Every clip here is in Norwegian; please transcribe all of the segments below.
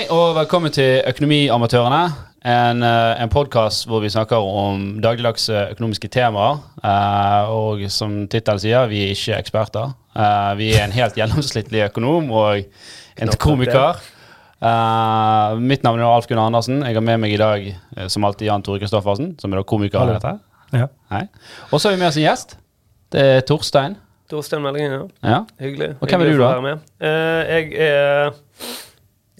Hei og velkommen til Økonomiamatørene. En, eh, en podkast hvor vi snakker om dagligdagse økonomiske temaer. Eh, og som tittelen sier, vi er ikke eksperter. Eh, vi er en helt gjennomsnittlig økonom og en komiker. Eh, mitt navn er Alf Gunnar Andersen. Jeg har med meg i dag som alltid Jan Tore Kristoffersen, som er da komiker. i dette. Ja. Og så har vi med oss en gjest. Det er Torstein. Torstein Meldingen, ja. Ja. Hyggelig. Og hvem er du da? Eh, jeg er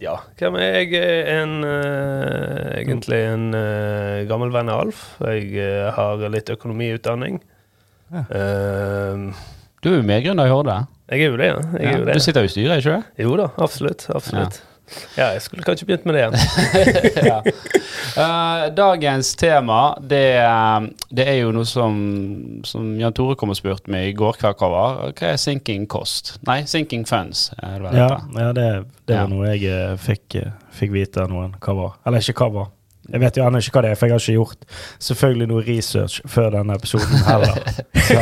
Ja, hvem er jeg? En uh, Egentlig en uh, gammel venn av Alf. Jeg uh, har litt økonomiutdanning. Ja. Eh, Du er jo medgrunner i Horde. jeg er jo det, ja. Jeg er Ja. jo det. Du sitter jo i styret, ikke du? Jo da, absolutt. Absolutt. Ja. jeg skulle kanskje begynt med det igjen. ja. uh, dagens tema, det, eh, det er jo noe som, som Jan Tore kom og spurte meg i går kveld hva var. Hva er sinking cost? Nei, sinking funds. Er det Ja, ja det, det Ja. noe jeg eh, fikk, fikk vite av noen hva var. Eller ikke hva var. Jeg vet jo ennå ikke hva det er, for jeg har ikke gjort selvfølgelig noe research før denne episoden heller. Så,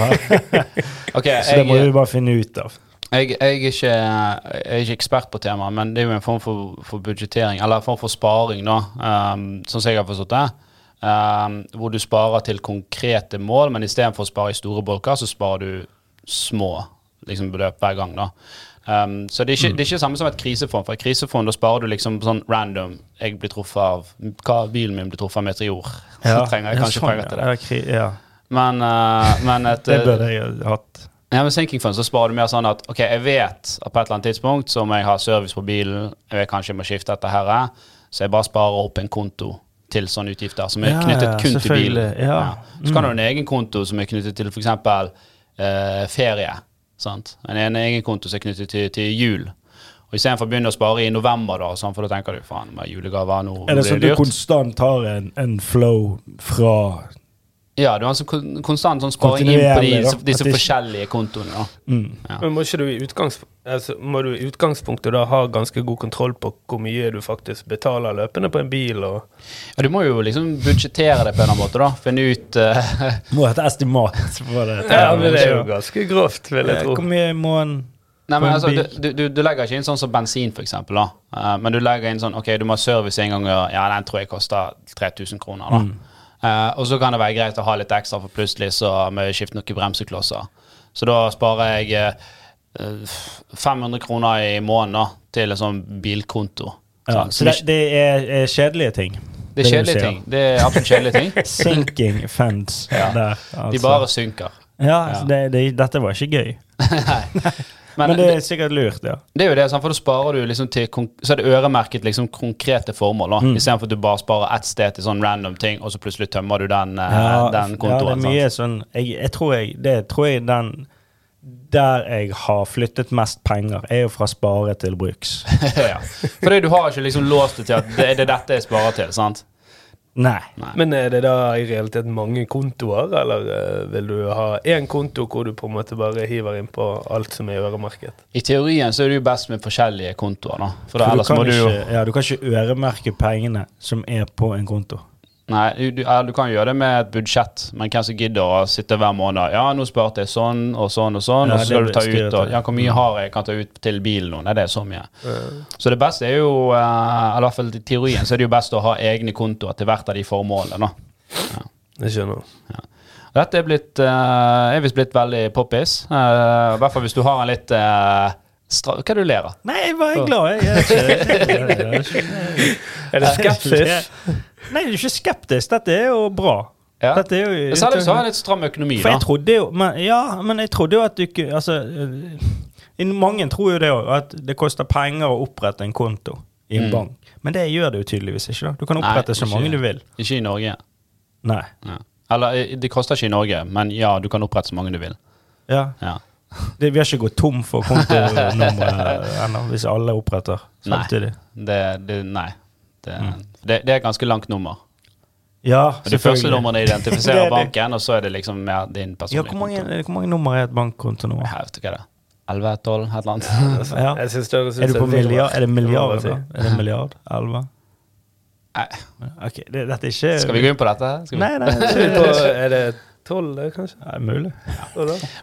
okay, så det må jeg, vi bare finne ut av. jeg, jeg, er ikke, jeg er ikke ekspert på temaet, men det er jo en form for, for budsjettering, eller en form for sparing, da, um, sånn som jeg har forstått det. Um, hvor du sparer til konkrete mål, men istedenfor å spare i store bolker, så sparer du små liksom, beløp hver gang. da. Um, så det er, ikke, det er ikke samme som et krisefond. For et krisefond da sparer du liksom sånn random. Jeg blir truffet av hva bilen min blir truffet av meteor. Så trenger jeg kanskje sånn, penger til det. Ja, ja, ja. Men, uh, men et Det uh, burde jeg ha hatt. Ja, med sinking fund så sparer du mer sånn at ok, jeg vet at på et eller annet tidspunkt så må jeg ha service på bilen, jeg vet kanskje jeg må skifte dette her, så jeg bare sparer opp en konto til sånne utgifter som er Ja, knyttet kun til bilen. Ja. ja. Så kan du ha en egen konto som er knyttet til f.eks. Eh, ferie. Sant? En, en egen konto som er knyttet til, til jul. Og Istedenfor å begynne å spare i november, da, sånn, for da tenker du faen, julegaver nå Er det sånn at du dyrt. konstant har en, en flow fra Ja, du har altså kon konstant sånn sparing inn på de, da. disse forskjellige kontoene. Da. mm. Ja. Men må ikke du i altså, må du i utgangspunktet da ha ganske god kontroll på hvor mye du faktisk betaler løpende på en bil? og Ja, du må jo liksom budsjettere det på en eller annen måte, da. Finne ut uh... Må ha et estimat på det. Ja, men det er jo ganske grovt, vil jeg Eh, tro. Hvor mye må en Nei, men altså, du, du, du legger ikke inn sånn som bensin, eksempel, da. Eh, men du legger inn sånn Ok, du må ha service en gang, og ja, den tror jeg koster 3000 kroner, da. Mm. Eh, og så kan det være greit å ha litt ekstra, for plutselig så må jeg skifte noen bremseklosser. Så da sparer jeg eh, 500 kroner i måneden til en sånn bilkonto. ja, Sånn, Så det, det er, er kjedelige ting. det er kjedelige ting. Det er absolutt kjedelige ting. Sinking funds Ja. der. De altså. bare synker. Ja, Ja. Det, det, dette var ikke gøy. Men, Men det er sikkert lurt, ja. Det er jo det, for da sparer du liksom til Så er det øremerket liksom konkrete formål, da. Mm. Istedenfor at du bare sparer ett sted til sånn random ting, og så plutselig tømmer du den, eh, Ja, den ja, det er mye sånn jeg, jeg tror jeg Det tror jeg den Der jeg har flyttet mest penger, er jo fra spare til bruks. ja. Fordi du har ikke liksom låst det til at det, det er dette jeg sparer til. sant? Nei. Nei. Men er det da i realiteten mange kontoer, eller eh, vil du ha én konto hvor du på en måte bare hiver inn på alt som er øremerket? I teorien så er det jo best med forskjellige kontoer, da. For, da, du, kan må du jo ikke, ja, du kan ikke øremerke pengene som er på en konto. Nei, du, ja, du kan gjøre det med et budsjett, men hvem som gidder å sitte hver måned Ja, nå sparte jeg sånn og sånn og sånn, Ja, og så skal du ta ut og, Ja, hvor mye har jeg kan ta ut til bilen nå? Nei, det er så mye. Så det beste er jo, uh, eller i hvert fall i teorien, så er det jo best å ha egne kontoer til hvert av de formålene. da. Jeg skjønner. Dette er, blitt, uh, er visst blitt veldig poppis. eh, I hvert fall hvis du har en litt uh, stra... Hva er det du ler av? Nei, jeg var glad, jeg. jeg, er ikke- jeg, er ikke- Er det skepsis? Nei, du er ikke skeptisk. Dette er jo bra. Ja. Dette er jo Særlig hvis du har en litt stram økonomi. For jeg trodde jo men, Ja, men jeg trodde jo at du ikke Altså eh, Mange tror jo det òg, at det koster penger å opprette en konto i en Mm. bank. Men det gjør det jo tydeligvis ikke. da Du kan Nei, opprette så mange du vil. Ikke i Norge. Nei. Ja. Eller eh, det koster ikke i Norge, men ja, du kan opprette så mange du vil. Ja. Ja. Det, vi har ikke gått tom for kontonummer ennå, hvis alle oppretter Nei. Det, det, nei. Det, det, det er et ganske langt nummer. Ja, Og De første numrene Det identifiserer er det. banken, og så er det liksom mer din Ja, personlige hvor mange, konto. hvor mange nummer er et bankkonto nå? Jeg vet ikke det er. 11, 12, et eller annet. Ja. Jeg synes det Er du på milliard? Er det milliard? bare si. da? Er det milliard? 11? Nei. Ok, det, dette er ikke Skal vi gå inn på dette? Skal vi? Nei, nei. Er det Er det Tolv, det, kanskje? Ja, mulig.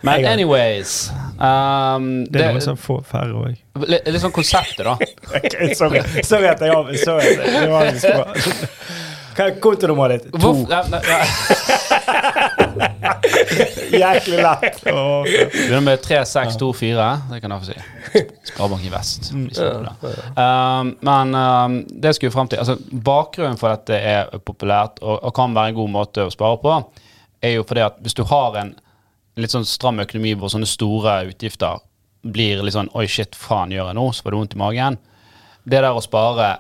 Men anyways um, Det er noen som får færre òg. litt, litt sånn konseptet, da. sorry. sorry at jeg av- sorry, at det var små. Hva er ditt? To. Ja, nei, ja. Jæklig lett. Åh. Begynner med 3624. Det kan jeg få si. Sparebanken Vest. Mm. Um, men um, det skal skulle frem til altså, Bakgrunnen for dette er populært og, og kan være en god måte å spare på, er jo fordi at hvis du har en litt sånn stram økonomi hvor sånne store utgifter blir litt sånn Oi, shit, faen gjør jeg nå? Så får du vondt i magen. Det der å spare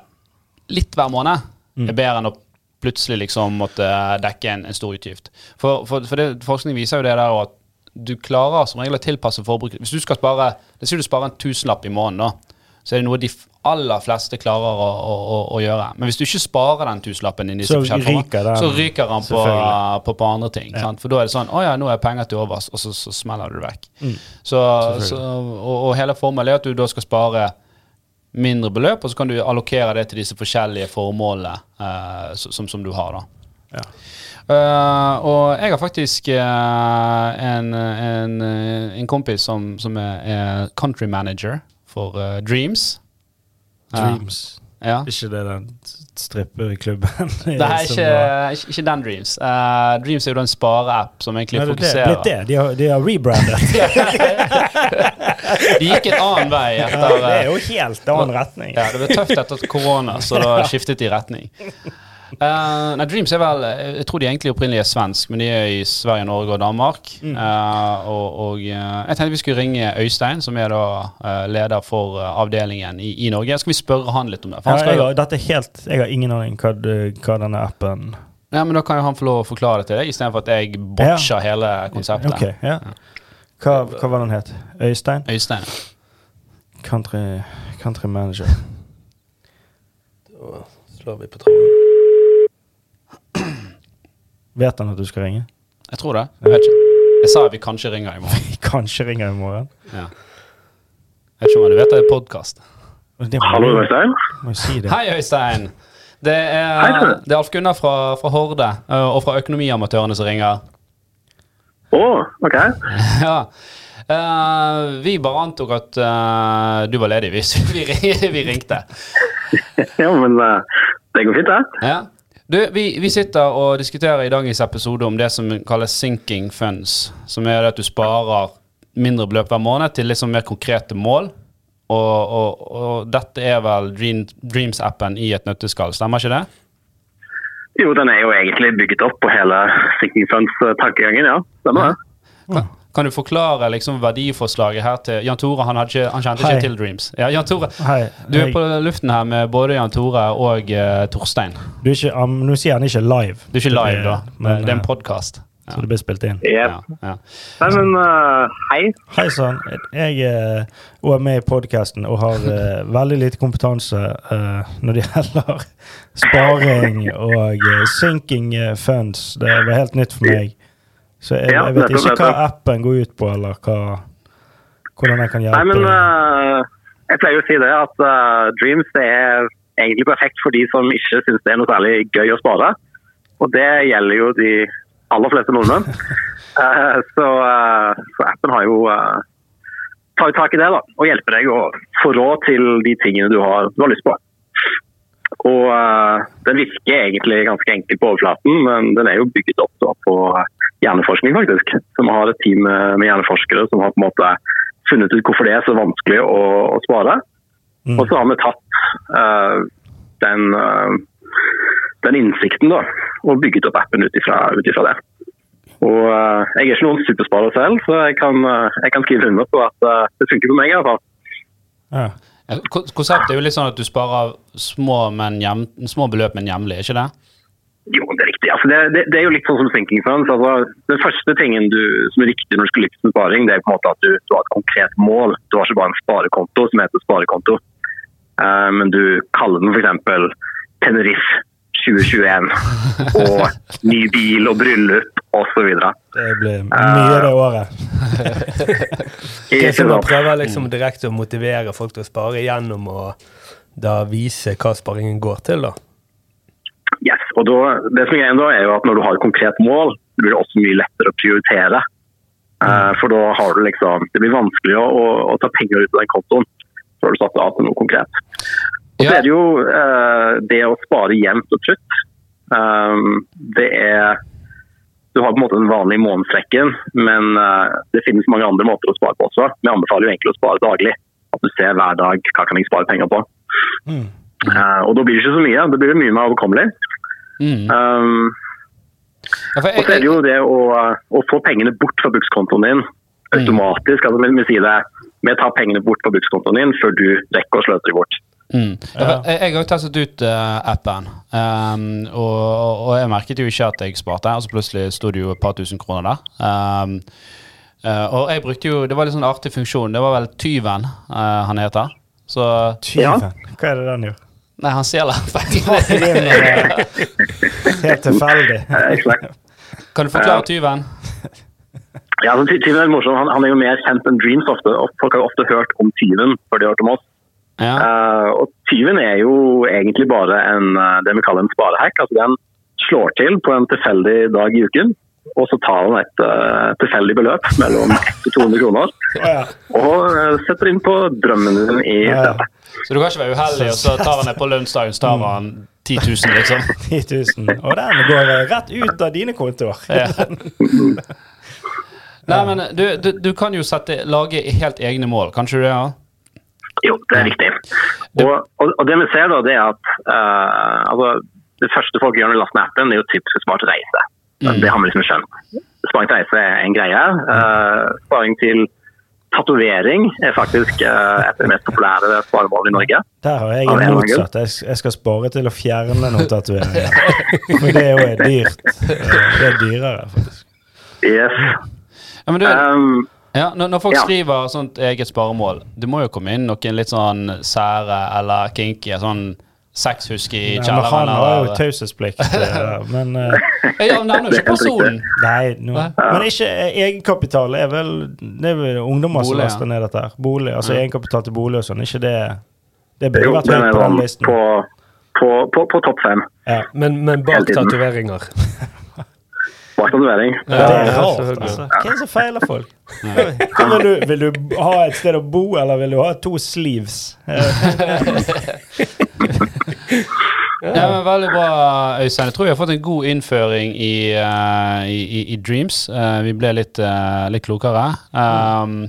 litt hver måned Mm. er bedre enn å plutselig liksom måtte dekke en, en stor utgift. For, for, for det, forskning viser jo det der at du klarer som regel å tilpasse forbruket. Hvis du skal spare det sier du sparer en tusenlapp i måneden, da, så er det noe de aller fleste klarer å, å, å, gjøre. Men hvis du ikke sparer den tusenlappen inn i Så ryker den, så ryker den på, på, på andre ting. Sant? For da er det sånn Å ja, nå er penger til overs, og så, så smeller du det vekk. Mm. Så, så, og, og hele formålet er at du da skal spare mindre beløp, og så kan du allokere det til disse forskjellige formålene eh, som, som du har. da. Ja. Uh, og jeg har faktisk uh, en, en, en kompis som, som er, er country manager for uh, Dreams. Dreams. Ja. Ikke det den strippeklubben Det er ikke, var- ikke, ikke den Dreams. Uh, Dreams er jo den en spareapp som egentlig Nei, det er det. fokuserer Blitt det. De har, de har rebrandet. De gikk en annen vei Ja, det er eh, jo helt annen retning. Ja, det ble tøft etter korona, så da skiftet de retning. Eh, nei, Dreams er vel Jeg tror de egentlig opprinnelig er svensk, men de er i Sverige, Norge og Danmark. Mm. Uh, og og uh, jeg tenkte vi skulle ringe Øystein, som er da eh, leder for eh, avdelingen i, i Norge. Skal vi spørre han litt om det? For Ja, jeg, har, dette er helt, jeg har ingen aning hva, hva denne appen ja, men Da kan jo han få lov å forklare det til deg, istedenfor at jeg botcher hele konseptet. Ok, ja. Hva, hva var den het? Øystein? Øystein. Country, country manager. Da slår vi på tråden. Vet han at du skal ringe? Jeg tror det. Jeg vet ikke. Jeg sa at vi kanskje ringer i morgen. Vi kanskje ringer i morgen. Ja. Jeg vet ikke om du vet det er podkast. Det Hallo, Øystein. må si det. Hei, Øystein. Det er, Hei, det er Alf Gunnar fra, fra Horde eh, og fra Økonomiamatørene som ringer. Å, ok. ja. Uh, vi bare antok at uh, du var ledig hvis vi, vi ringte. Ja, men uh, det går fint, det. Ja. Du, vi, vi sitter og diskuterer i dagens episode om det som kalles sinking funds. Som er det at du sparer mindre beløp hver måned til liksom mer konkrete mål. Og, og, og dette er vel Dream, Dreams-appen i et nøtteskall, stemmer ikke det? Jo, den er jo egentlig bygget opp på hele Sinking Funds-tankegangen, ja. Stemmer det. Kan, kan du forklare liksom verdiforslaget her til Jan Tore? Han, hadde ikke, han kjente Hei. ikke til Dreams. Ja, Jan Tore, Hei. du er på luften her med både Jan Tore og uh, Torstein. du er ikke, um, nå sier han ikke live. Du er ikke live, da. Men, det er en eh, podkast. Så det blir spilt inn. Yep. Ja, ja. Nei, men uh, hei. Hei sann. Jeg er med i podkasten og har uh, veldig lite kompetanse når det gjelder sparing og uh, sinking funds. Det var helt nytt for meg. Så jeg, jeg vet ikke hva appen går ut på, eller hva, hvordan jeg kan Nei, hjelpe. men uh, jeg pleier å si det at uh, Dreams det er egentlig perfekt for de som ikke syns det er noe særlig gøy å spare. Og det gjelder jo de aller fleste nordmenn. uh, så, så appen har jo tar jo tak i det da, og hjelper deg å få råd til de tingene du har, du har lyst på. Og Den virker egentlig ganske enkelt på overflaten, men den er jo bygget opp da, på hjerneforskning, faktisk. Som har et team med hjerneforskere som har på en måte funnet ut hvorfor det er så vanskelig å, å spare. Mm. Og så har vi tatt uh, den, uh, den innsikten da, og bygget opp appen ut ifra det. Og uh, Jeg er ikke noen supersparer selv, så jeg kan, jeg kan skrive under på at det funker for meg. i hvert fall. Ja. Konseptet er jo litt sånn at du sparer små, men jem, små beløp, men jevnlig, er ikke det? Jo, det er riktig. Altså, det, det, det er jo litt sånn som thinking funds. Altså, den første tingen du, som er riktig når du skal lykkes med sparing, det er på en måte at du, du har et konkret mål. Du har ikke bare en sparekonto som heter sparekonto, uh, men du kaller den f.eks. Tenerife 2021 og ny bil og bryllup osv. Det blir mye det året. Det som man prøver liksom direkte å motivere folk til å spare gjennom å da vise hva sparingen går til, da. Yes, og da, det som er greia da er jo at Når du har et konkret mål, blir det også mye lettere å prioritere. Eh, for da har du liksom Det blir vanskelig å, å, ta penger ut av den kontoen før du satt av til noe konkret. Og så er det jo eh, det å spare jevnt og trutt. Um, det er Du har på en måte den vanlige månedsrekken, men eh, det finnes mange andre måter å spare på også. Vi anbefaler jo egentlig å spare daglig. At du ser hver dag hva kan jeg spare penger på. Mm. Eh, og da blir det ikke så mye. Da blir det mye mer overkommelig. Mm. Um, Ja, for og så er det jo det å, å få pengene bort fra brukskontoen din automatisk. altså vi, vi sier det, vi tar pengene bort fra brukskontoen din før du rekker å sløse dem bort. Mm. Ja, for Jeg, jeg har jo testet ut uh, appen, um, og, og jeg merket jo ikke at jeg sparte. Og så plutselig sto det jo et par tusen kroner der. Um, uh, og jeg brukte jo Det var litt sånn artig funksjon. Det var vel Tyven uh, han heter. Så Tyven. Hva er det den gjør? Nei, han stjeler eh, Helt tilfeldig. Eh. Kan du forklare Tyven? Ja, altså, Ty- Tyven er morsom. Han, han er jo mer kjent enn Dreams ofte. Folk har jo ofte hørt om Tyven før de har hørt om oss. Ja. Uh, og Tyven er jo egentlig bare en, eh, det vi kaller en sparehack. Altså Den slår til på en tilfeldig dag i uken, og så tar han et uh, tilfeldig beløp mellom 1 og 200 kroner og eh, setter inn på drømmen din i stedet. Så du kan ikke være uheldig, og så tar han det på lønnsdagen, så tar han 10 000, liksom. 10 000. Og den går eh, rett ut av dine kontoer. Ja. Nei, men du, du, du kan jo sette, lage helt egne mål, kan ikke du det? Ja? Jo, det er riktig. Og, og, og det vi ser da, det er at uh, altså, det første folk gjør når de laster ned appen, er jo typisk smart reise. Mm. Det har vi liksom skjønt. Sparing til reise er en greie. Uh, sparing til tatovering er faktisk uh, et av de mest populære sparemålene i Norge. Der har jeg en motsatt. Jeg, jeg skal spare til å fjerne noen tatoveringer. For det er jo dyrt. Eh, Det er dyrere, faktisk. Yes. Ja, men du, Um, ja, når, når folk ja. skriver sånt eget sparemål, det må jo komme inn noen litt sånn sære eller kinky, sånn sexhusk i Ja, men kjelleren. han har jo taushetsplikt. eh, Men eh, Jeg nevner jo ikke personen. Nei, no. Men ikke eh, egenkapital. er vel Det er vel ungdommer som laster ned dette. her Bolig, altså Egenkapital til bolig og sånn. Ikke det Det burde vært høyt på den listen. på, på, på, på topp fem. Ja. Men, men bak tatoveringer. Bak tatovering. Det er rart, altså. Hva er det som feiler folk? Vil, du, vil du ha et sted å bo, eller vil du ha to sleeves? Ja, men Veldig bra, Øystein. Jeg tror vi har fått en god innføring i, uh, i, i, i Dreams. Uh, vi ble litt, uh, litt klokere. Um,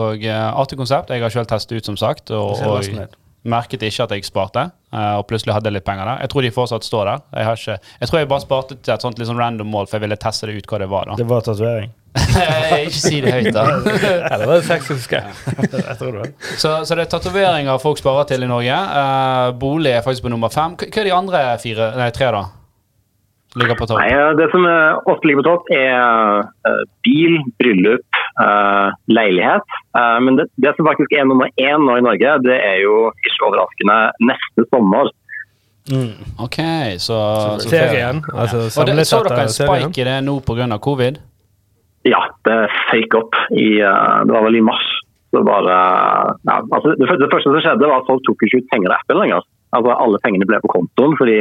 og artig konsept. Jeg har selv testet ut, som sagt. Og, og merket ikke at jeg sparte. og plutselig hadde jeg litt penger der. Jeg tror de fortsatt står der. Jeg, har ikke, jeg tror jeg bare sparte til et sånt sånn random mål, for jeg ville teste det ut hva det var. da Det var tatovering. Ikke si det høyt, da. Eller var det sexhuske? Jeg tror det. Så, så det er tatoveringer folk sparer til i Norge. Uh, bolig er faktisk på nummer fem. Hva er de andre fire, nei, tre, da? Ligger på topp. Nei, Det som ofte ligger på topp, er eh, bil, bryllup, uh, leilighet. Eh, Men det, det som faktisk er nummer én nå i Norge, det er jo ikke overraskende neste sommer. Mm. Ok, så, så Serien. Altså Og det, så dere en spike i det nå pga. covid? Det fake up i eh, Det var vel i mars. Så bare, ja, altså det, første- det første som skjedde, var at folk tok ikke ut penger av appen lenger. Altså Alle pengene ble på kontoen, fordi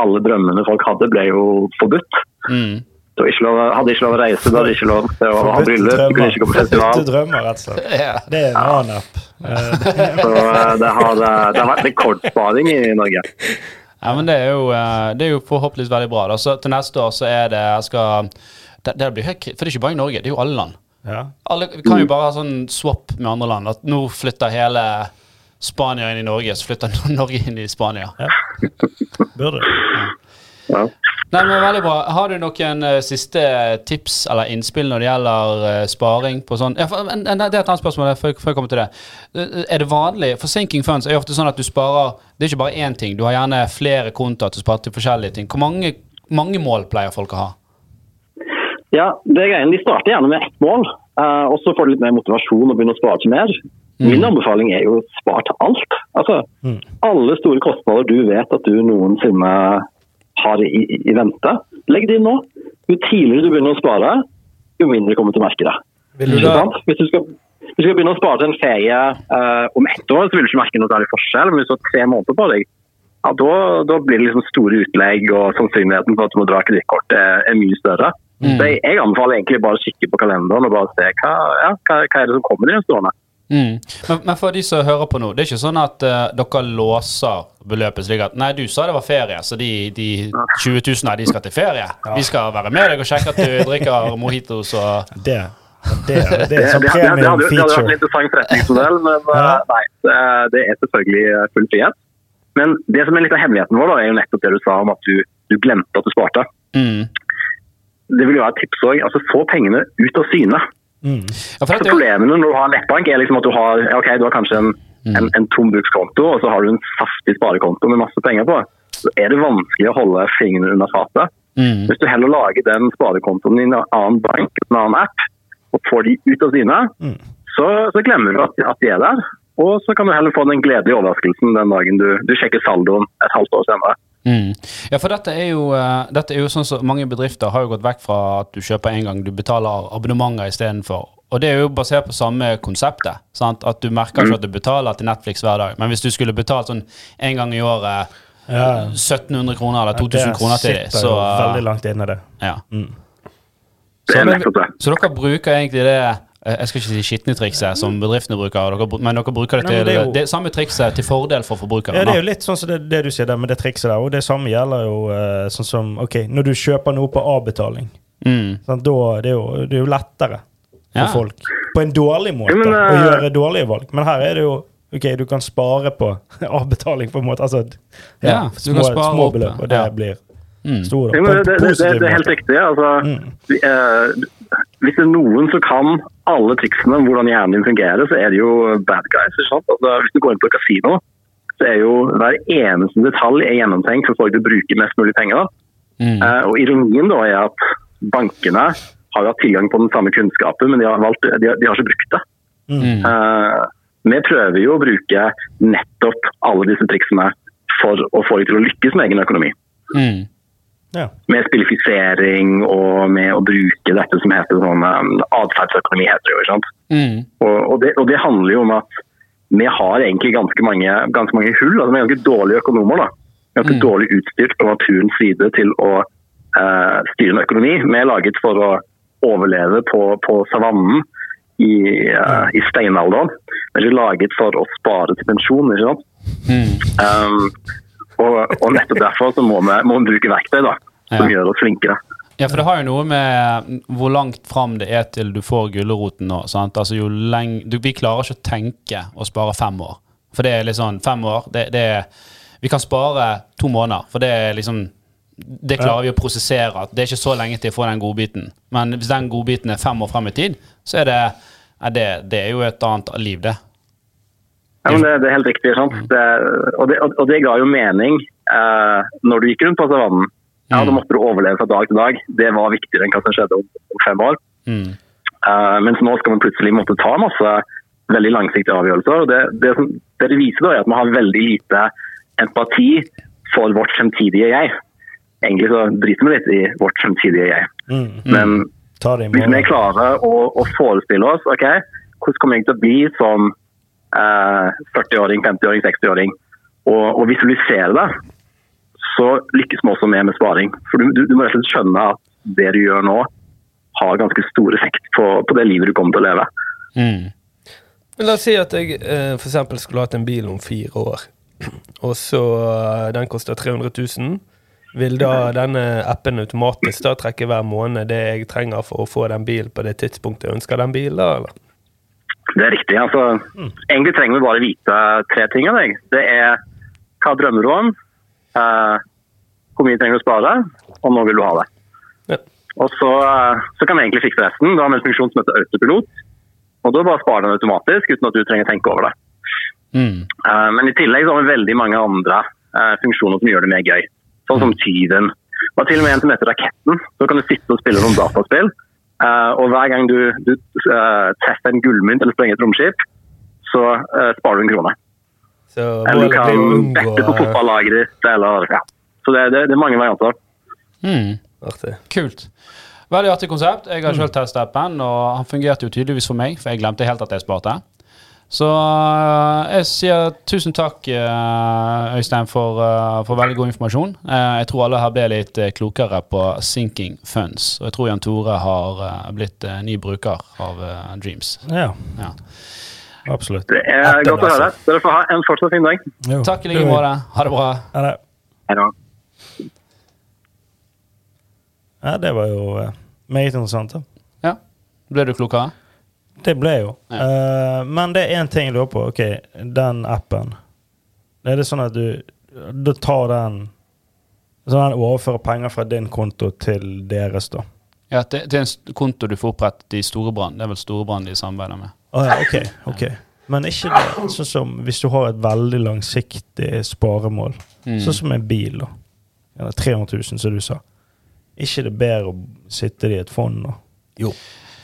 alle drømmene folk hadde, ble jo forbudt. Mm. Ikke lov, hadde ikke lov å reise, du hadde ikke lov til å ha bryllup, kunne ikke gå på Forbudt festival. drømmer, rett og slett. Ja. Det er en annen app. Eh, Så eh, det har, eh, det har vært rekordsparing i Norge. ja, men det er jo, eh, det er jo forhåpentligvis veldig bra. Da. Så til neste år så er det jeg skal, det, det blir helt, For det er ikke bare i Norge, det er jo alle land. Ja. Alle, vi kan jo bare ha sånn swap med andre land. At nå flytter hele Spania inn i Norge, så flytter Norge inn i Spania. Burde. Ja. Nei, men veldig bra. Har du noen uh, siste tips eller innspill når det gjelder uh, sparing på sånn ja, for, en, en, Det er et annet spørsmål før, før jeg kommer til det. Uh, Er det vanlig For sinking funds er jo ofte sånn at du sparer Det er ikke bare én ting. Du har gjerne flere kontoer til å spare til forskjellige ting. Hvor mange, mange mål pleier folk å ha? Ja, det er greien. De starter gjerne med ett mål, eh, og så får de litt mer motivasjon og begynner å spare til mer. Min anbefaling er jo å spare til alt. Altså, Mm. Alle store kostnader du vet at du noensinne har i, i, i vente, legg det inn nå. Jo tidligere du begynner å spare, jo mindre kommer du til å merke det. Vil du da? Hvis du skal, hvis du skal begynne å spare til en ferie uh, om ett år, så vil du ikke merke noe særlig forskjell. Men hvis du har tre måneder på deg, ja, da, da blir det liksom store utlegg, og sannsynligheten for at du må dra kredittkortet er, er mye større. Mm. Så jeg, jeg anbefaler egentlig bare å kikke på kalenderen og bare se hva, ja, hva, hva er det som kommer de neste årene. Mm. Men, men for de som hører på nå, det er ikke sånn at uh, dere låser beløpet slik at Nei, du sa det var ferie, så de, de 20 000 her, de skal til ferie. Vi skal være med deg og sjekke at du drikker mojitos og Det, det, det er Det, sånn det, det, det, hadde, premium jo- det hadde vært en feature. interessant forretningsmodell, men Ja. eh, nei. Det, det er selvfølgelig eh, full frihet. Men det som er litt av hemmeligheten vår, da, er jo nettopp det du sa om at du, du glemte at du sparte. mm. Det vil jo være et tips òg. Altså, få pengene ut av syne. Mm. ja, for Så dette, er Problemene når du har nettbank, er liksom at du har, ok, du har kanskje en, en, en tom brukskonto, og så har du en saftig sparekonto med masse penger på. Så er det vanskelig å holde fingrene under fatet. mm. Hvis du heller lager den sparekontoen i en annen bank, en annen app, og får de ut av syne, Mm. så, så glemmer du at, at de er der. Og så kan du heller få den gledelige overraskelsen den dagen du, du sjekker saldoen et halvt år senere. Mm. Ja, for dette er, jo, uh, dette er jo sånn som mange bedrifter har jo gått vekk fra at du kjøper en gang, du betaler abonnementer istedenfor. Og det er jo basert på samme konseptet. Sant? At du merker ikke at du betaler til Netflix hver dag. Men hvis du skulle betalt sånn en gang i året Ja. 1700 kroner eller 2000 Det kroner til dem, så eh, veldig langt inne, det. ja. Mm. Så, er men, det. så dere bruker egentlig det eh, jeg skal ikke si skitne trikset som bedriftene bruker, men dere bruker det til Nei, det jo- det samme trikset til fordel for forbrukerne. Ja, det er jo litt sånn som det, det du sier der med det trikset der. Og det samme gjelder jo eh, sånn som Ok, når du kjøper noe på avbetaling, Mm. sånn, da det er jo, det er jo lettere for Ja. folk på en dårlig måte Ja, men, å eh, gjøre dårlige valg. Men her er det jo Ok, du kan spare på avbetaling på en måte. Altså ja, Ja, du små, små beløp, og det ja. blir Mm. store. Ja, men det, det, det, det er helt riktig. Altså, Mm. vi, eh, hvis det er noen som kan alle triksene om hvordan hjernen din fungerer, så er det jo bad guys. Altså, hvis du går inn på kasino, så er jo hver eneste detalj er gjennomtenkt for folk til å bruke mest mulig penger. Mm. Uh, og ironien da er at bankene har hatt tilgang på den samme kunnskapen, men de har, valgt, de har, de har ikke brukt det. Mm. Uh, vi prøver jo å bruke nettopp alle disse triksene for å få dem til å lykkes med egen økonomi. Mm. Ja. Med spillifisering og med å bruke dette som heter sånn um, atferdsøkonomi. heter det jo, sant? Mm. Og, og, det, og det handler jo om at vi har egentlig ganske mange, ganske mange hull. altså Vi er ganske dårlige økonomer. da. Ganske Mm. dårlig utstyrt på naturens side til å uh, styre en økonomi. Vi er laget for å overleve på, på savannen i, eh, i steinalderen. Vi er ikke laget for å spare til pensjon. ikke sant? Mm. Um, og, og nettopp derfor så må vi, må vi bruke verktøy da, som Ja. gjør oss flinkere. Ja, for det har jo noe med hvor langt fram det er til du får gulroten nå. sant? Altså jo leng, du, Vi klarer ikke å tenke å spare fem år. For det er litt sånn Fem år, det, det er Vi kan spare to måneder, for det er liksom Det klarer vi å prosessere. Det er ikke så lenge til å få den godbiten. Men hvis den godbiten er fem år frem i tid, så er det er det, det er jo et annet liv, det. Ja, men det, det er helt riktig. sant? Det, og, det, og det ga jo mening eh, når du gikk rundt på savannen. Ja, Da måtte du overleve fra dag til dag. Det var viktigere enn hva som skjedde om, om fem år. Mm. Eh, mens nå skal man plutselig måtte ta masse veldig langsiktige avgjørelser. og Det, det, som, det viser, da, er at man har veldig lite empati for vårt fremtidige jeg. Egentlig så driter vi litt i vårt fremtidige jeg. Mm. Men det i hvis vi klarer å, å forestille oss ok, hvordan kommer jeg til å bli som 40-åring, 50-åring, 60-åring, og, og visualisere det, så lykkes vi også med med sparing. For du, du, du må rett og slett skjønne at det du gjør nå, har ganske stor effekt på, på det livet du kommer til å leve. Mm. Men la oss si at jeg eh, eksempel skulle hatt en bil om fire år, og så eh, den koster 300 000. Vil da denne appen automatisk da trekke hver måned det jeg trenger for å få den bilen på det tidspunktet jeg ønsker den bilen, da, eller? Det er riktig. altså Egentlig trenger vi bare vite tre ting av deg. Det er hva drømmer du om, eh, hvor mye trenger du å spare, og når vil du ha det. Ja. Og så, eh, så kan vi egentlig fikse resten. Du har en funksjon som heter autopilot. Og da bare sparer den automatisk uten at du trenger å tenke over det. Mm. Eh, men i tillegg så har vi veldig mange andre eh, funksjoner som gjør det mer gøy. Sånn som tyven. Og til og med en som heter Raketten. Så kan du sitte og spille noen dataspill. Eh, og hver gang du, du eh, treffer en gullmynt eller sprenger et romskip, så eh, sparer du en krone. Så Eller du kan bette på fotballageret fotballaget ditt, eller ja. Så det, det, det er mange varianter. Mm. Artig. Kult. Veldig artig konsept. Jeg har selv testet appen, og han fungerte jo tydeligvis for meg, for jeg glemte helt at jeg sparte. Så øh, jeg sier tusen takk, øh, Øystein, for, øh, for veldig god informasjon. Eh, jeg tror alle her ble litt eh, klokere på sinking funds. Og jeg tror Jan Tore har eh, blitt eh, ny bruker av eh, Dreams. Ja, Ja. absolutt. Det er Etter, godt å høre. altså. Dere får ha en fortsatt fin dag. Jo. Takk i like måte. Ha det bra. Ha det, ja, det var jo eh, meget interessant. da. Ja. Ble du klokere? Det ble jo. Ja. Uh, men det er én ting jeg lurer på. Ok, den appen. Er det sånn at du Da tar den Sånn at den overfører penger fra din konto til deres, da? Ja, til, det en konto du får opprettet i Storebrand. Det er vel Storebrand de samarbeider med. Ja, ok. ok. Men ikke det sånn som hvis du har et veldig langsiktig sparemål, Mm. sånn som en bil, da. Eller 300 000, som du sa. ikke det bedre å sitte i et fond, da? Jo.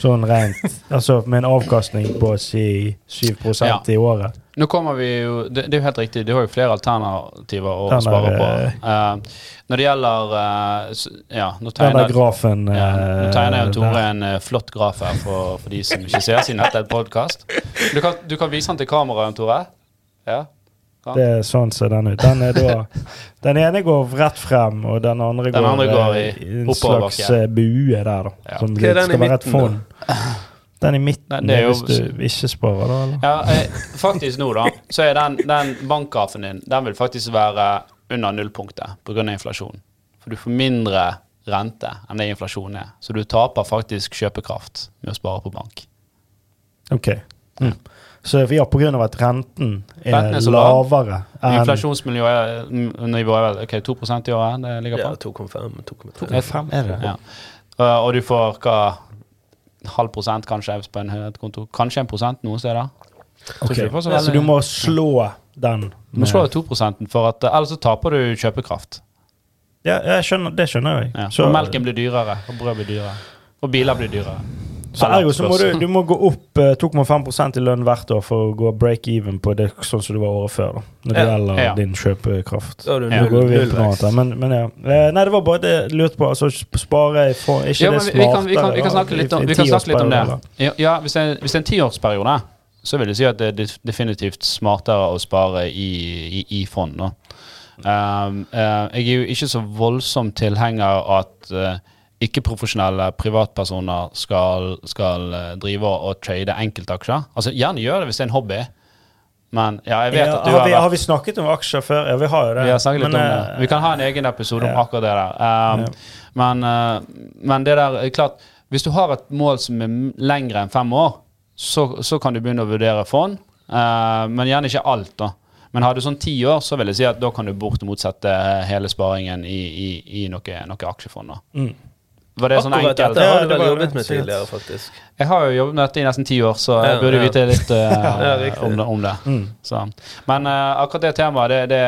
Sånn rent Altså med en avkastning på si 7 Ja. i året. Nå kommer vi jo Det, det er jo helt riktig, du har jo flere alternativer å denne, spare på. Eh, når det gjelder uh, Ja, nå tegner, Denne grafen ja, nå tegner jo Tore en uh, flott graf her for, for de som ikke ser, siden dette er podkast. Du, kan- du kan vise den til kameraet, Tore. Ja. Det er sånn ser den ut. Den er da Den ene går rett frem, og den andre Den går, andre går i eh, en slags ja. bue der, da. Ja. Som det skal være et fond. Den i midten, Nei, jo- hvis du ikke sparer, da? Eller? Ja, eh, faktisk nå, da, så er den, den bankgrafen din Den vil faktisk være under nullpunktet pga. inflasjon. For du får mindre rente enn det inflasjonen er. Så du taper faktisk kjøpekraft med å spare på bank. Ok. Mm. Så ja, av at renten er, Renten er lavere enn Inflasjonsnivået er vel ok, 2% i året det ligger Ja, på? 2,5, 2,3. 2,5 er det? Ja. Uh, og du får hva halv prosent kanskje på en høyhetskonto. Kanskje en prosent noen steder. Okay. Du får så Så du må slå den? Du må slå 2% for at, ellers så taper du kjøpekraft. Ja, jeg skjønner, det skjønner jeg. Ja. Så, og melken blir dyrere, og brød blir dyrere. Og biler blir dyrere. Så ergo så må du, du må gå opp eh, 2,5% i lønn hvert år for å gå break even på det sånn som du var året før. da Når det Ja. gjelder Ja. din kjøpekraft. Da du Ja. Går vi på noe Men, men ja. Eh, Nei, det var bare det jeg lurte på. Altså spare i for, Ikke Ja, det smartere? vi, vi, kan, vi, kan, vi, kan snakke litt om, vi kan snakke litt om det. Ja, hvis, det er, en tiårsperiode, så vil jeg si at det er definitivt smartere å spare i, i, i fond. Da. Um, uh, jeg er jo ikke så voldsom tilhenger at eh, ikke-profesjonelle privatpersoner skal, skal eh, drive og, trade enkeltaksjer. Altså, gjerne gjør det hvis det er en hobby, men ja, jeg vet Ja, at du har, har vi, har vi snakket om aksjer før? Ja, vi har jo det. vi har snakket litt Men, om det. eh, Vi kan ha en egen episode om akkurat det der. Um, Ja. men, uh, men det der er klart Hvis du har et mål som er lengre enn fem år, så, så kan du begynne å vurdere fond. Uh, men gjerne ikke alt, da. Men har du sånn ti år, så vil jeg si at da kan du bortimot sette hele sparingen i, i, i noe, noe aksjefond. da. Mm. Var det sånn Akkurat enkelt? dette Ja, har det du vel var jobbet det, med tidligere, faktisk. Jeg har jo jobbet med dette i nesten ti år, så jeg Ja, burde ja. vite litt uh, Ja, riktig. om det. Om det. Mm. Så. Men uh, akkurat det temaet, det, det,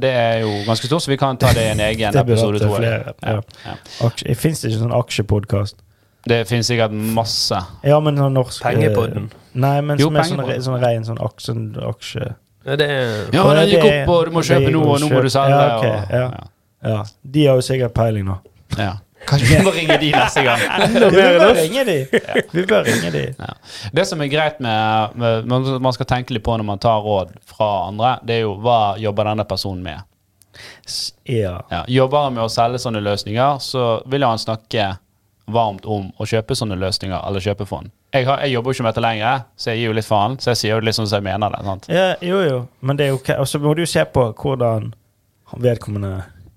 det er jo ganske stort, så vi kan ta det i en egen Det burde episode. vært tror jeg. flere. Ja. Ja. Ja. Aksje, Fins det ikke sånn aksjepodkast? Det finnes sikkert masse. Ja, men sånn norsk eh, Pengepodden. Nei, men Jo, som er sånn, Pengepodden. re- sånn ren sånn aksje... aksje Ja, det er Ja, Og den det- gikk opp, og du må det kjøpe gikk nå, og nå må du selge. Ja, ok, og, ja. ja. De har jo sikkert peiling nå. ja. Kanskje vi må ringe de neste gang. vi bør ringe de! Vi bør ringe de. Ja. Det som er greit med, med man- Man skal tenke litt på når man tar råd fra andre, det er jo hva jobber denne personen med. Ja. Ja. Jobber han med å selge sånne løsninger, så vil han snakke varmt om å kjøpe sånne løsninger eller kjøpe fond. Jeg, har, jeg jobber jo ikke med dette lenger, så jeg gir jo litt faen. Så jeg sier jo litt sånn som jeg mener det. sant? ja. Jo, jo. Men det er jo ok. Og så må du jo se på hvordan vedkommende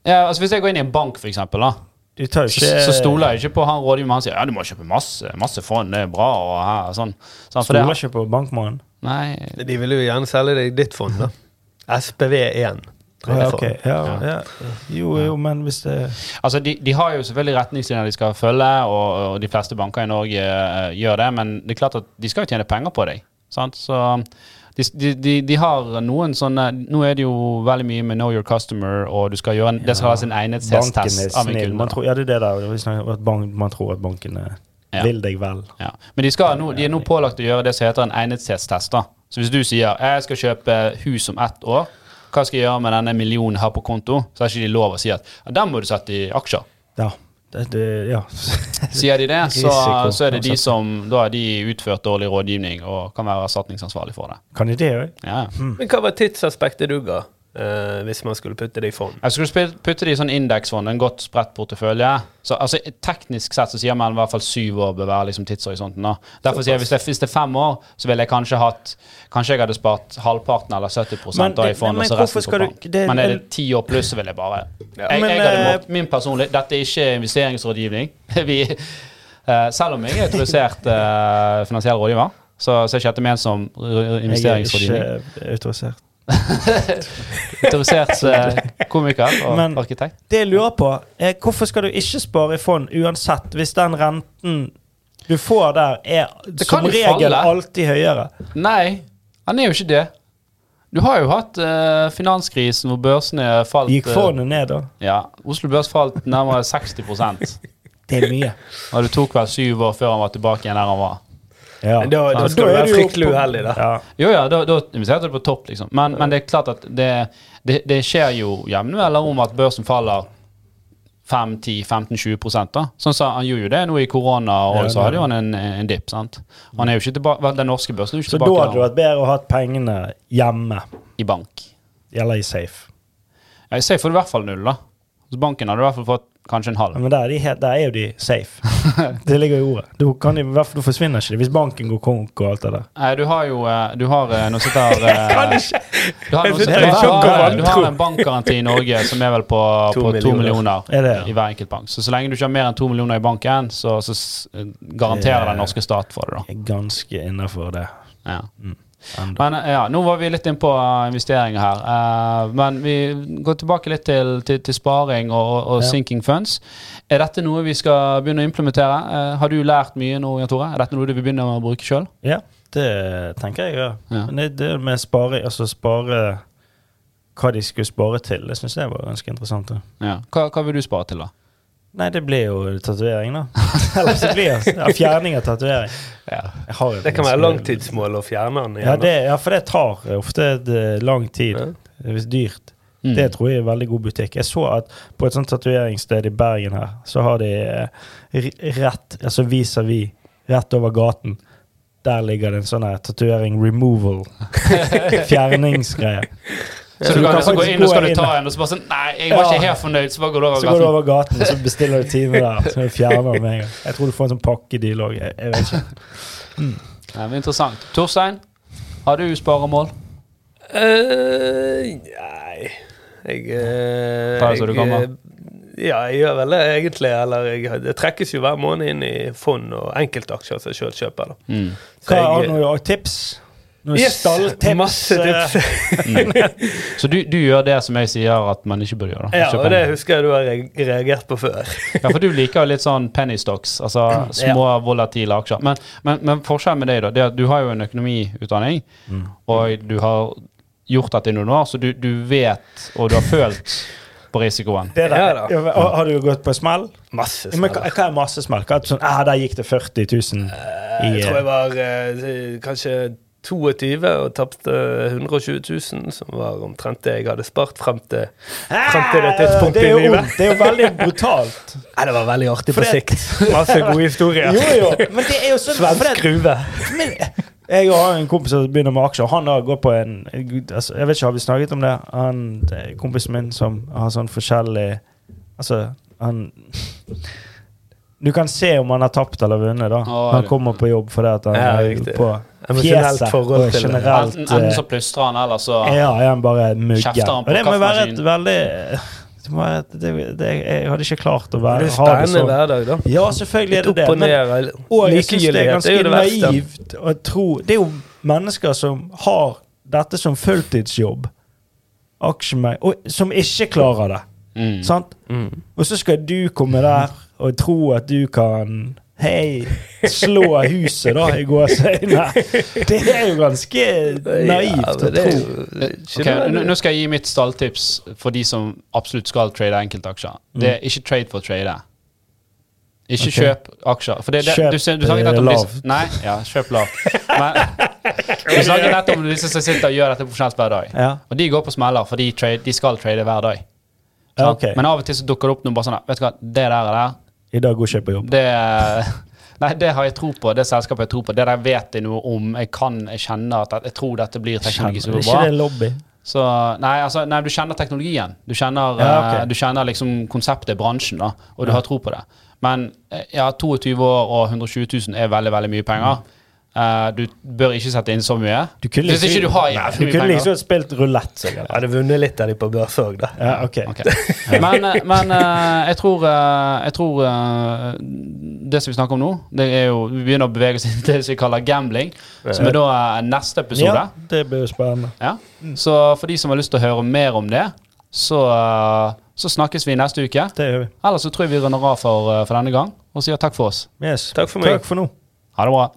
Ja, altså Hvis jeg går inn i en bank, for eksempel, da, Du tar ikke så, så stoler jeg ikke på han rådgiveren. Han sier ja, du må kjøpe masse, masse fond, det er bra. og her, sånn. sånn Stoler ikke på bankmannen. Nei, De vil jo gjerne selge deg ditt fond, da. SPV1. Ja, ok. Ja, ja. Jo, jo, men hvis det altså de, de har jo selvfølgelig retningslinjer de skal følge, og, og de fleste banker i Norge uh, gjør det, men det er klart at de skal jo tjene penger på deg. Sant? Så de, de, de, har noen sånne Nå er det jo veldig mye med Know your customer, og du skal gjøre en, det skal ha sin egnethetstest av en kunde. Man tror, ja, det er det der. Man tror at bankene Ja. vil deg vel. Ja. Men de, skal no, de er nå pålagt å gjøre det som heter en egnethetstest. da. Så hvis du sier jeg skal kjøpe hus om ett år, hva skal jeg gjøre med denne millionen her på konto? Så har ikke de lov å si at ja, den må du sette i aksjer. Ja. Det, det, ja. Sier de det, så, så er det de som Da har de utført dårlig rådgivning og kan være erstatningsansvarlig for det. Kan de det òg? Ja. Men hva var tidsaspektet du ga, eh, hvis man skulle putte det i fond? Jeg skulle putte det i sånn indeksfond, en godt spredt portefølje. Så altså, Teknisk sett så sier man i hvert fall syv år bør være liksom tidshorisonten. da. Derfor sier jeg hvis det, hvis det er fem år, så ville jeg kanskje hatt Kanskje jeg hadde spart halvparten eller 70 Men da i fond, men og så resten på du- bank. det- Men er det ti år pluss, så vil jeg bare Ja. jeg, Men, jeg hadde eh, mått, Min personlig Dette er ikke investeringsrådgivning. Vi, uh, selv om jeg er autorisert uh, finansiell rådgiver, så, så er ikke dette ment som investeringsrådgivning. Jeg er ikke autorisert. Autorisert eh, komiker og Men- arkitekt. Det jeg lurer på, er hvorfor skal du ikke spare i fond uansett, hvis den renten du får der, er som regel falle. alltid høyere? Nei, han er jo ikke det. Du har jo hatt eh, finanskrisen hvor børsene falt Gikk eh, fondet ned da? Ja, Oslo Børs falt nærmere 60 Det er mye. Og det tok vel syv år før han var tilbake igjen der han var. Ja. Da, da, da skal du være fryktelig på- uheldig, da. Ja. Jo ja, da, da investerte du på topp, liksom. Men, men det er klart at det, det, det skjer jo jevne om at børsen faller 5-10-15-20 da. Sånn så Han gjorde jo det nå i korona, og Ja, så hadde jo han en, en dipp. sant? Han er jo ikke tilbake, Den norske børsen er jo ikke Så da hadde det vært bedre å ha pengene hjemme, i bank. eller i safe. Ja, I safe får du i hvert fall null, da. Hos banken hadde du i hvert fall fått kanskje en halv. Ja, Men der er, de, helt- der er jo de safe. Det ligger i ordet. Du, kan, du forsvinner ikke hvis banken går konk og alt det der. Nei, du har jo eh, Du har eh, noe som heter eh, Du har, noe du har, du har en bankgaranti i Norge som er vel på To på millioner. millioner Er det, ja? i hver enkelt bank. Så så lenge du ikke har mer enn to millioner i banken, så, så garanterer den norske stat for det, da. Jeg er ganske innafor det. Ja. Enda. Men ja, nå var vi litt inn på eh, investeringer her. Uh, men vi går tilbake litt til, til, til sparing og, og Ja. sinking funds. Er dette noe vi skal begynne å implementere? Uh, har du lært mye nå, Jan Tore? Er dette noe du vil begynne å bruke sjøl? Ja, det tenker jeg, ja. Ja. Men det, det med spare, altså spare hva de skulle spare til, det syns jeg var ganske interessant. Ja. Hva, hva vil du spare til, da? Nei, det blir jo tatovering, da. Eller så blir det ja, fjerning av tatovering. Ja. Det kan være langtidsmål å fjerne den Ja, det, ja, for det tar ofte eh, lang tid. Ja. Det er dyrt. Mm. Det tror jeg er veldig god butikk. Jeg så at på et sånt tatoveringssted i Bergen her, så har de eh, rett, altså vis-à-vis, rett over gaten. Der ligger det en sånn her tatovering removal. Fjerningsgreie. Så du kan liksom gå inn og skal du ta en, og så bare sånn Nei, jeg var Ja. ikke helt fornøyd, så bare går du over Så går du gaten. over gaten, og så bestiller du time der. Så fjerner du med en gang. Jeg tror du får en sånn pakkedeal òg. Jeg, jeg vet ikke. Det men interessant. Torstein, har du sparemål? Uh, nei Jeg, uh, så jeg, kommer. eh, Ja, jeg gjør vel det egentlig. Eller jeg, det trekkes jo hver måned inn i fond og enkeltaksjer som jeg sjøl kjøper. Da. Mm. Så Hva har du noen tips? Noen Yes, stalltips? Masse tips. mm. Så du, du gjør det som jeg sier at man ikke bør gjøre? da? Ja, og det husker jeg du har reagert på før. Ja, for du liker jo litt sånn penny stocks, altså små volatile aksjer. Men, men, men forskjellen med deg, da, det er at du har jo en økonomiutdanning, Mm. og du har gjort dette i noen år, så du, du vet, og du har følt på risikoen. Det der. Ja da. Ja, Har du gått på smell? Masse smell. men hva, er masse smell? Hva er sånn, ah, der gikk det 40 000 i Jeg tror eh, jeg var eh, kanskje 22 og tapte 120 000, som var omtrent det jeg hadde spart frem til, frem til det tidspunktet det er i livet. Det er jo veldig brutalt. Nei, det var veldig artig på sikt. Masse gode historier. Jo, jo. Men det er jo sånn Svensk det, gruve. Jeg har en kompis som begynner med aksjer. Han har gått på en altså, Jeg vet ikke, Har vi snakket om det? Han, det kompisen min som har sånn forskjellig Altså, han Du kan se om han har tapt eller vunnet. da Å, Han kommer på jobb fordi at han Ja, er riktig. på fjeset og det. generelt Enten, enten eh, så plystrer han, eller så Ja, han bare mugger. Og det må være et veldig det må være et, det, det, Jeg hadde ikke klart å Det være er ha det spennende sånn. hverdag, da. Ja, selvfølgelig er det det. Men, og jeg synes det er ganske det naivt å tro Det er jo mennesker som har dette som fulltidsjobb, aksjemeg, og som ikke klarer det. mm. Sant? Mm. Og så skal du komme der og tro at du kan Hei, slå huset, da, i gåseøynene. Det er jo ganske naivt Ja, å det er tro. Okay, Ok, nå- skal jeg gi mitt stalltips for de som absolutt skal trade enkeltaksjer. Det er ikke trade for å trade. Ikke okay. kjøp aksjer. For det, det, Kjøp, du, du eh, nettopp om lavt. disse Nei, ja, kjøp lavt. Men du snakker nettopp om disse som sitter og gjør dette profesjonelt hver dag. Ja. Og de går på smeller, for de, trade, de skal trade hver dag. Ja, okay. ok. Men av og til så dukker det opp noe bare sånn Vet du hva, det der og der I dag går ikke jeg på jobb. Det Nei, det har jeg tro på. Det selskapet jeg tror på. Det der vet jeg noe om. Jeg kan, jeg kjenner at jeg tror dette blir teknologi som Er bra. ikke det lobby? Så, nei, altså, nei, du kjenner teknologien. Du kjenner, Ja, ok. eh, du kjenner liksom konseptet, bransjen, da, og du har tro på det. Men eh, ja, 22 år og 120 000 er veldig, veldig mye penger. Eh, du bør ikke sette inn så mye. Du kunne Hvis ikke du har Nei, Du kunne liksom spilt rulett. Jeg hadde vunnet litt av de på børs òg, da. Ja, ok. Okay. Men, eh, men uh, jeg tror, uh, jeg tror Det som vi snakker om nå, det er jo Vi begynner å bevege oss inn til det som vi kaller gambling. Som er da neste episode. Ja, det blir jo spennende. Ja. Så for de som har lyst til å høre mer om det, så, så snakkes vi neste uke. Det gjør vi. Ellers så tror jeg vi runder av for, for denne gang og sier takk for oss. Yes. Takk for meg. Takk for nå. Ha det bra.